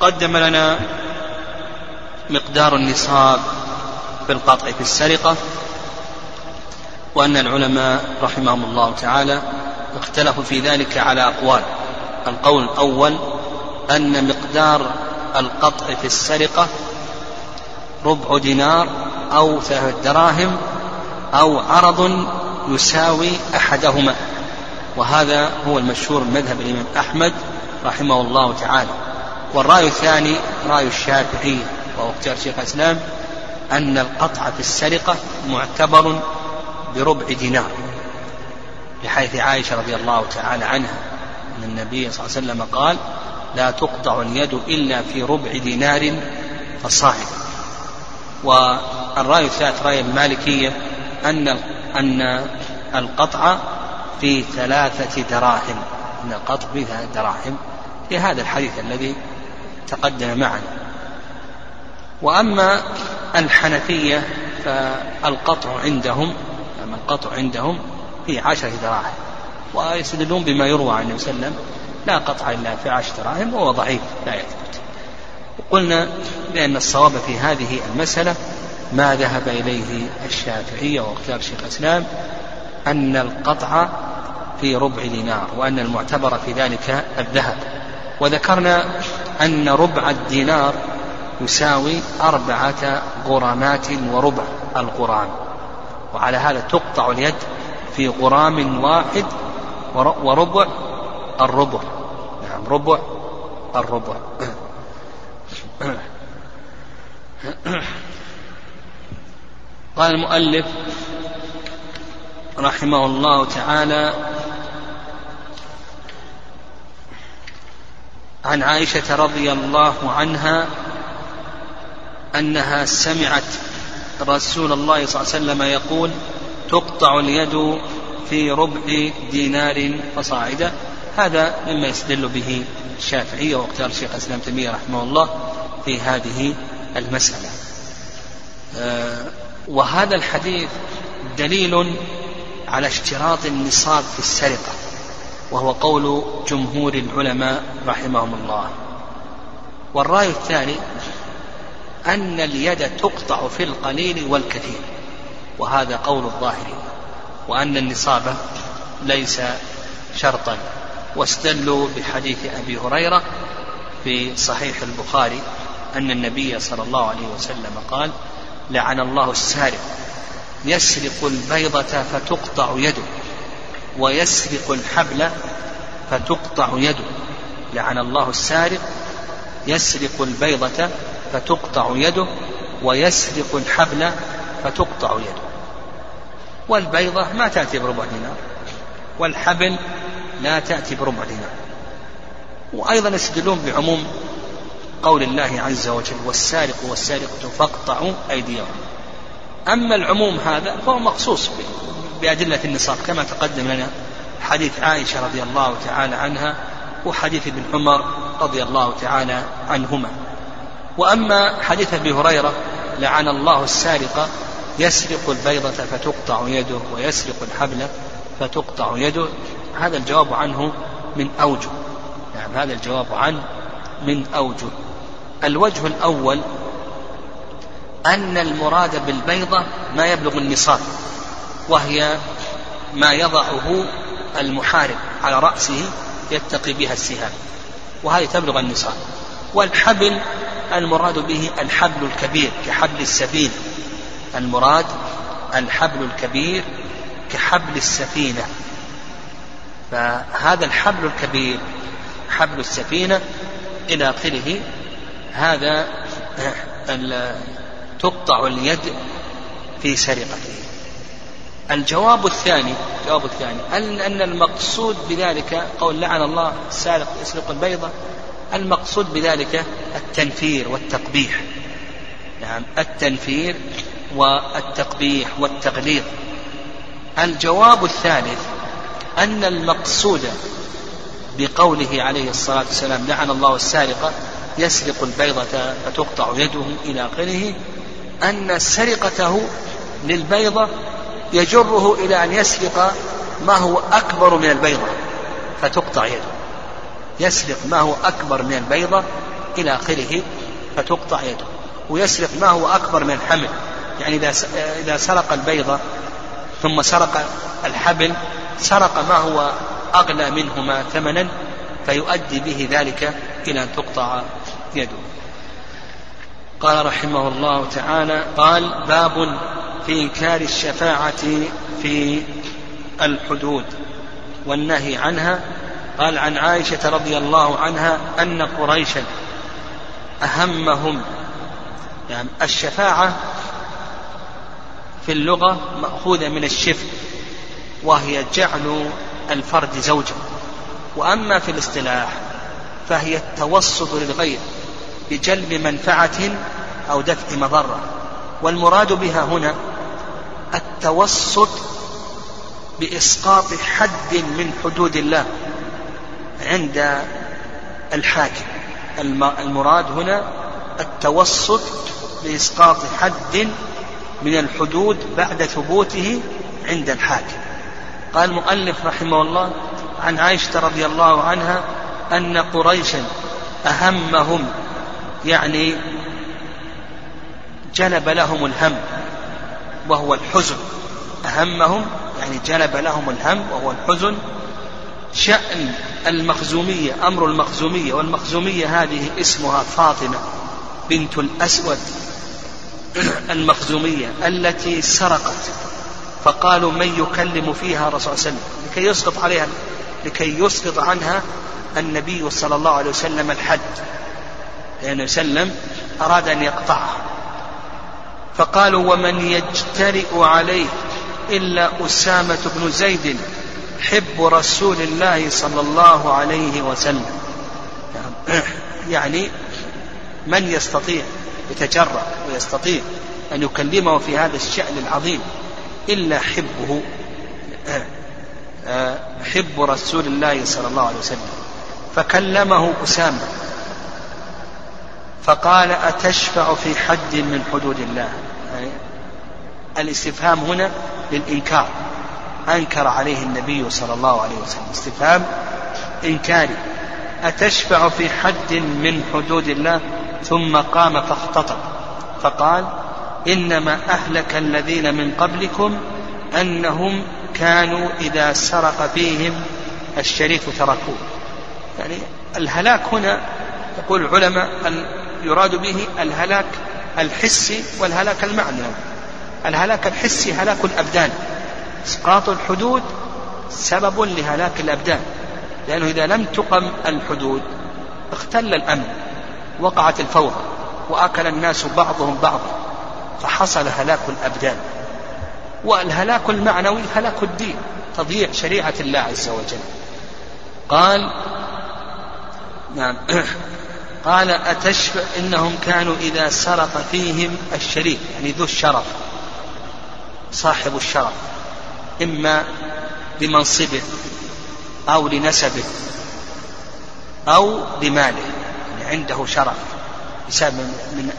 تقدم لنا مقدار النصاب بالقطع في السرقة وأن العلماء رحمهم الله تعالى اختلفوا في ذلك على أقوال. القول الأول أن مقدار القطع في السرقة ربع دينار أو ثلاثة دراهم أو عرض يساوي أحدهما. وهذا هو المشهور من مذهب الإمام أحمد رحمه الله تعالى. والرأي الثاني رأي الشافعي وهو اختيار شيخ الإسلام أن القطع في السرقة معتبر بربع دينار لحيث عائشة رضي الله تعالى عنها أن النبي صلى الله عليه وسلم قال لا تقطع اليد إلا في ربع دينار فصاعد والرأي الثالث رأي المالكية أن أن القطع في ثلاثة دراهم أن القطع في ثلاثة دراهم في هذا الحديث الذي تقدم معنا وأما الحنفية فالقطع عندهم أما القطع عندهم في عشرة دراهم ويستدلون بما يروى عن النبي صلى الله عليه وسلم لا قطع إلا في عشرة دراهم وهو ضعيف لا يثبت. وقلنا بأن الصواب في هذه المسألة ما ذهب إليه الشافعية واختيار شيخ الإسلام أن القطع في ربع دينار وأن المعتبر في ذلك الذهب. وذكرنا أن ربع الدينار يساوي أربعة غرامات وربع الغرام وعلى هذا تقطع اليد في غرام واحد وربع الربع. نعم ربع الربع. قال المؤلف رحمه الله تعالى عن عائشة رضي الله عنها أنها سمعت رسول الله صلى الله عليه وسلم يقول تقطع اليد في ربع دينار فصاعدا هذا مما يستدل به الشافعية واختار الشيخ الإسلام تيمية رحمه الله في هذه المسألة. آه، وهذا الحديث دليل على اشتراط النصاب في السرقة. وهو قول جمهور العلماء رحمهم الله. والرأي الثاني أن اليد تقطع في القليل والكثير وهذا قول الظاهري وأن النصاب ليس شرطا. واستدلوا بحديث أبي هريرة في صحيح البخاري أن النبي صلى الله عليه وسلم قال لعن الله السارق يسرق البيضة فتقطع يده. ويسرق الحبل فتقطع يده. لعن الله السارق. يسرق البيضة فتقطع يده. ويسرق الحبل فتقطع يده. والبيضة ما تأتي بربع دينار. والحبل لا تأتي بربع دينار. وأيضا يستدلون بعموم قول الله عز وجل والسارق والسارقة فاقطعوا أيديهم. أما العموم هذا فهو مخصوص بأدلة النصاب كما تقدم لنا حديث عائشة رضي الله تعالى عنها وحديث ابن عمر رضي الله تعالى عنهما. وأما حديث أبي هريرة لعن الله السارق يسرق البيضة فتقطع يده ويسرق الحبل فتقطع يده هذا الجواب عنه من أوجه. نعم هذا الجواب عنه من أوجه. الوجه الأول أن المراد بالبيضة ما يبلغ النصاب. وهي ما يضعه المحارب على رأسه يتقي بها السهام. وهذه تبلغ النصاب. والحبل المراد به الحبل الكبير كحبل السفينة. المراد الحبل الكبير كحبل السفينة. فهذا الحبل الكبير حبل السفينة إلى آخره هذا تقطع اليد في سرقته. الجواب الثاني الجواب الثاني. أن المقصود بذلك قول لعن الله السارق يسرق البيضة المقصود بذلك التنفير والتقبيح. نعم التنفير والتقبيح والتغليظ. الجواب الثالث أن المقصود بقوله عليه الصلاة والسلام لعن الله السارق يسرق البيضة فتقطع يده إلى آخره أن سرقته للبيضة يجره إلى أن يسرق ما هو أكبر من البيضة. فتقطع يده. يسرق ما هو أكبر من البيضة إلى آخره فتقطع يده. ويسرق ما هو أكبر من الحمل يعني إذا إذا سرق البيضة ثم سرق الحبل سرق ما هو أغلى منهما ثمنا فيؤدي به ذلك إلى أن تقطع يده. قال رحمه الله تعالى قال باب في إنكار الشفاعة في الحدود والنهي عنها. قال عن عائشة رضي الله عنها أن قريشا أهمهم. يعني الشفاعة في اللغة مأخوذة من الشفع وهي جعل الفرد زوجا. وأما في الاصطلاح فهي التوسط للغير بجلب منفعة أو دفع مضرة. والمراد بها هنا التوسط بإسقاط حد من حدود الله عند الحاكم. المراد هنا التوسط بإسقاط حد من الحدود بعد ثبوته عند الحاكم. قال المؤلف رحمه الله عن عائشة رضي الله عنها أن قريشا أهمهم يعني جلب لهم الهم وهو الحزن. أهمهم يعني جلب لهم الهم وهو الحزن. شأن المخزومية أمر المخزومية والمخزومية هذه اسمها فاطمة بنت الأسود المخزومية التي سرقت. فقالوا من يكلم فيها الرسول صلى الله عليه وسلم؟ لكي يسقط عليها لكي يسقط عنها النبي صلى الله عليه وسلم الحد. لأنه وسلم أراد أن يقطعها. فقالوا ومن يجترئ عليه إلا أسامة بن زيد حب رسول الله صلى الله عليه وسلم. يعني من يستطيع يتجرأ ويستطيع أن يكلمه في هذا الشأن العظيم إلا حبه حب رسول الله صلى الله عليه وسلم. فكلمه أسامة. فقال أتشفع في حد من حدود الله؟ يعني الاستفهام هنا للإنكار. أنكر عليه النبي صلى الله عليه وسلم. استفهام إنكاري. أتشفع في حد من حدود الله؟ ثم قام فاختطب. فقال إنما أهلك الذين من قبلكم أنهم كانوا إذا سرق فيهم الشريف تركوه. يعني الهلاك هنا يقول العلماء يراد به الهلاك الحسي والهلاك المعنوي. الهلاك الحسي هلاك الأبدان. إسقاط الحدود سبب لهلاك الأبدان. لأنه إذا لم تقم الحدود اختل الأمن وقعت الفوضى وأكل الناس بعضهم بعضا فحصل هلاك الأبدان. والهلاك المعنوي هلاك الدين تضييع شريعة الله عز وجل. قال نعم. قال أتشفع إنهم كانوا إذا سرق فيهم الشريف يعني ذو الشرف صاحب الشرف إما لمنصبه أو لنسبه أو لماله يعني عنده شرف بسبب من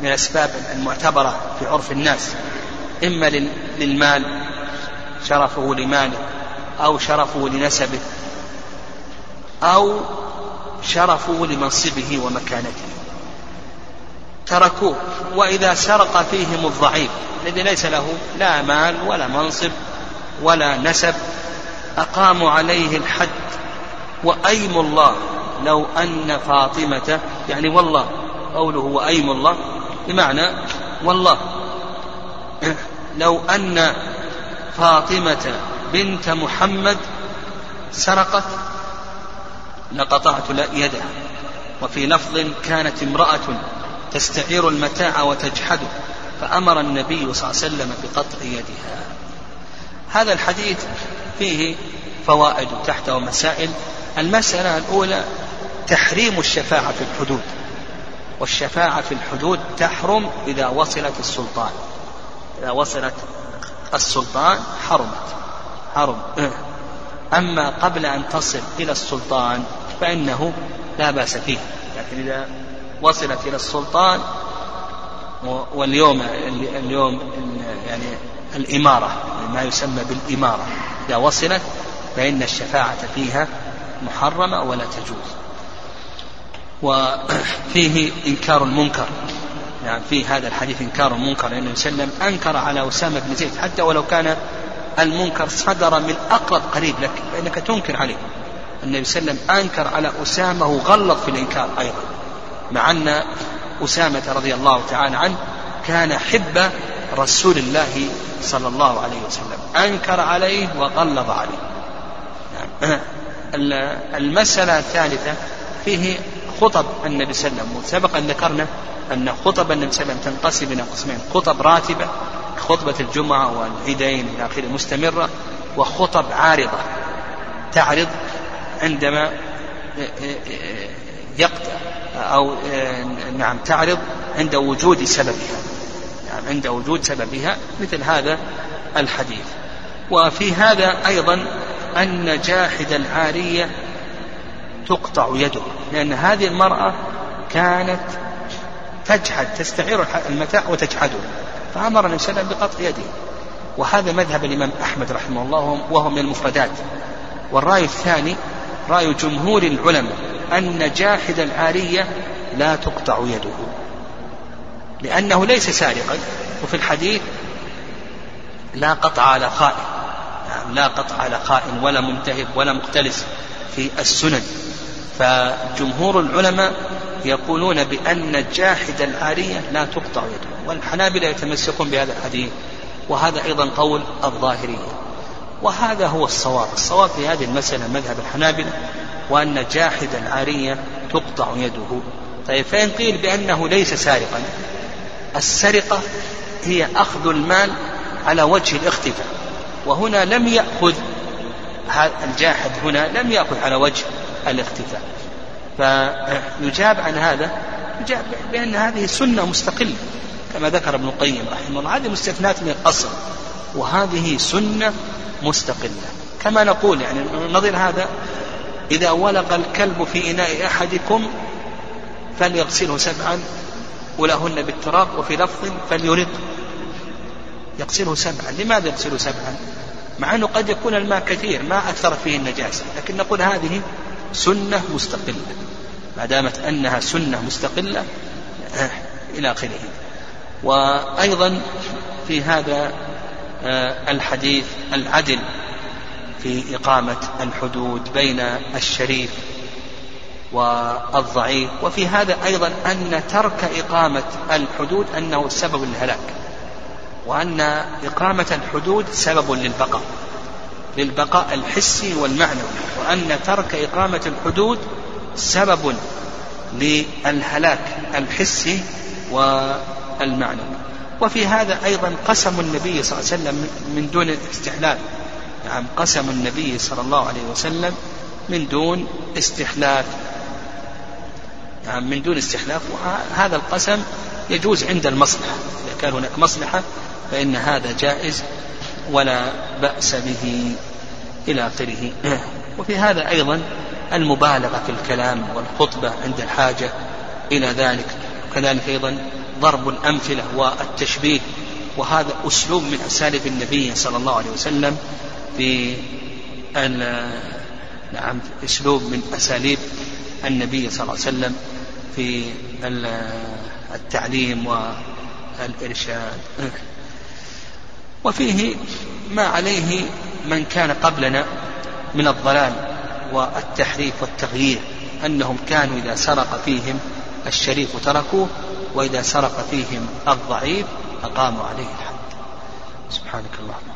من الأسباب المعتبرة في عرف الناس إما للمال شرفه لماله أو شرفه لنسبه أو شرفه لمنصبه ومكانته. تركوه وإذا سرق فيهم الضعيف الذي ليس له لا مال ولا منصب ولا نسب أقاموا عليه الحد وأيم الله. لو أن فاطمة يعني والله قوله وأيم الله بمعنى والله. لو أن فاطمة بنت محمد سرقت لقطعت يدها وفي لفظ كانت امرأة تستعير المتاع وتجحده فأمر النبي صلى الله عليه وسلم بقطع يدها. هذا الحديث فيه فوائد تحته مسائل المسألة الأولى تحريم الشفاعة في الحدود. والشفاعة في الحدود تحرم إذا وصلت السلطان. إذا وصلت السلطان حرمت. حرم. أما قبل أن تصل إلى السلطان فإنه لا بأس فيه. لكن إذا وصلت إلى السلطان واليوم اليوم يعني الإمارة ما يسمى بالإمارة. إذا وصلت فإن الشفاعة فيها محرمة ولا تجوز. وفيه إنكار المنكر. يعني في هذا الحديث إنكار المنكر لأن النبي صلى الله عليه وسلم أنكر على أسامة بن زيد حتى ولو كان المنكر صدر من أقرب قريب لك فإنك تنكر عليه. النبي صلى الله عليه وسلم أنكر على أسامة وغلط في الإنكار أيضا. مع أن أسامة رضي الله تعالى عنه كان حب رسول الله صلى الله عليه وسلم. أنكر عليه وغلظ عليه. نعم. المسألة الثالثة فيه خطب النبي صلى الله عليه وسلم. وسبق أن ذكرنا أن خطب النبي صلى الله عليه وسلم تنقسم إلى قسمين خطب راتبة خطبة الجمعة والعيدين إلى آخره مستمرة وخطب عارضة تعرض عندما يقطع أو نعم تعرض عند وجود سببها. يعني عند وجود سببها مثل هذا الحديث. وفي هذا أيضا أن جاحد العارية تقطع يده لأن هذه المرأة كانت تجحد تستعير المتاع وتجحده. فأمر النبي صلى الله عليه وسلم بقطع يده. وهذا مذهب الإمام أحمد رحمه الله وهو من المفردات. والرأي الثاني رأي جمهور العلماء أن جاحد العارية لا تقطع يده. لأنه ليس سارقا وفي الحديث لا قطع على خائن. نعم لا قطع على خائن ولا منتهب ولا مختلس في السنن. فجمهور العلماء يقولون بأن جاحد العارية لا تقطع يده والحنابلة يتمسكون بهذا الحديث وهذا أيضا قول الظاهرية. وهذا هو الصواب. الصواب في هذه المسألة مذهب الحنابلة وأن جاحد العارية تقطع يده. طيب فإن قيل بأنه ليس سارقا السرقة هي أخذ المال على وجه الاختفاء. وهنا لم يأخذ الجاحد هنا لم يأخذ على وجه الاختفاء. فيجاب عن هذا يجاب بأن هذه سنة مستقلة كما ذكر ابن القيم رحمه الله. هذه مستثنات من الأصل وهذه سنة مستقلة. كما نقول يعني نظير هذا إذا ولق الكلب في إناء أحدكم فليغسله سبعا ولهن بالتراب وفي لفظ فليرق. يغسله سبعا. لماذا يغسله سبعا؟ مع أنه قد يكون الماء كثير ما أثر فيه النجاسة. لكن نقول هذه سنة مستقلة. ما دامت أنها سنة مستقلة آه، إلى آخره. وأيضا في هذا الحديث العدل في إقامة الحدود بين الشريف والضعيف. وفي هذا أيضا أن ترك إقامة الحدود أنه سبب للهلاك وأن إقامة الحدود سبب للبقاء للبقاء الحسي والمعنوي وأن ترك إقامة الحدود سبب للهلاك الحسي والمعنوي. وفي هذا أيضا قسم النبي صلى الله عليه وسلم من دون استحلال نعم قسم النبي صلى الله عليه وسلم من دون استحلاف نعم من دون استحلاف وهذا القسم يجوز عند المصلحة. إذا كان هناك مصلحة فإن هذا جائز ولا بأس به إلى آخره. وفي هذا أيضا المبالغة في الكلام والخطبة عند الحاجة إلى ذلك. وكذلك أيضا ضرب الأمثلة والتشبيه وهذا أسلوب من أساليب النبي صلى الله عليه وسلم في نعم أسلوب من أساليب النبي صلى الله عليه وسلم في التعليم والإرشاد. وفيه ما عليه من كان قبلنا من الضلال والتحريف والتغيير أنهم كانوا إذا سرق فيهم الشريف تركوه وإذا سرق فيهم الضعيف أقاموا عليه الحد. سبحانك اللهم.